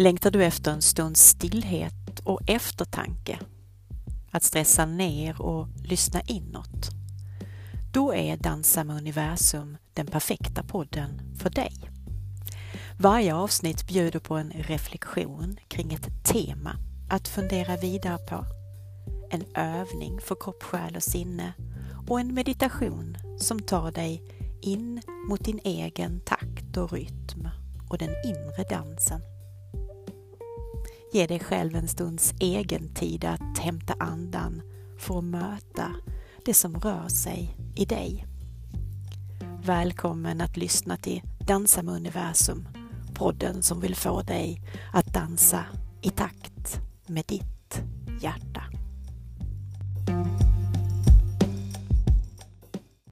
Längtar du efter en stunds stillhet och eftertanke? Att stressa ner och lyssna inåt? Då är Dansa med universum den perfekta podden för dig. Varje avsnitt bjuder på en reflektion kring ett tema att fundera vidare på. En övning för kropp, själ och sinne och en meditation som tar dig in mot din egen takt och rytm och den inre dansen. Ge dig själv en stunds egen tid att hämta andan för att möta det som rör sig i dig. Välkommen att lyssna till Dansa med universum, podden som vill få dig att dansa i takt med ditt hjärta.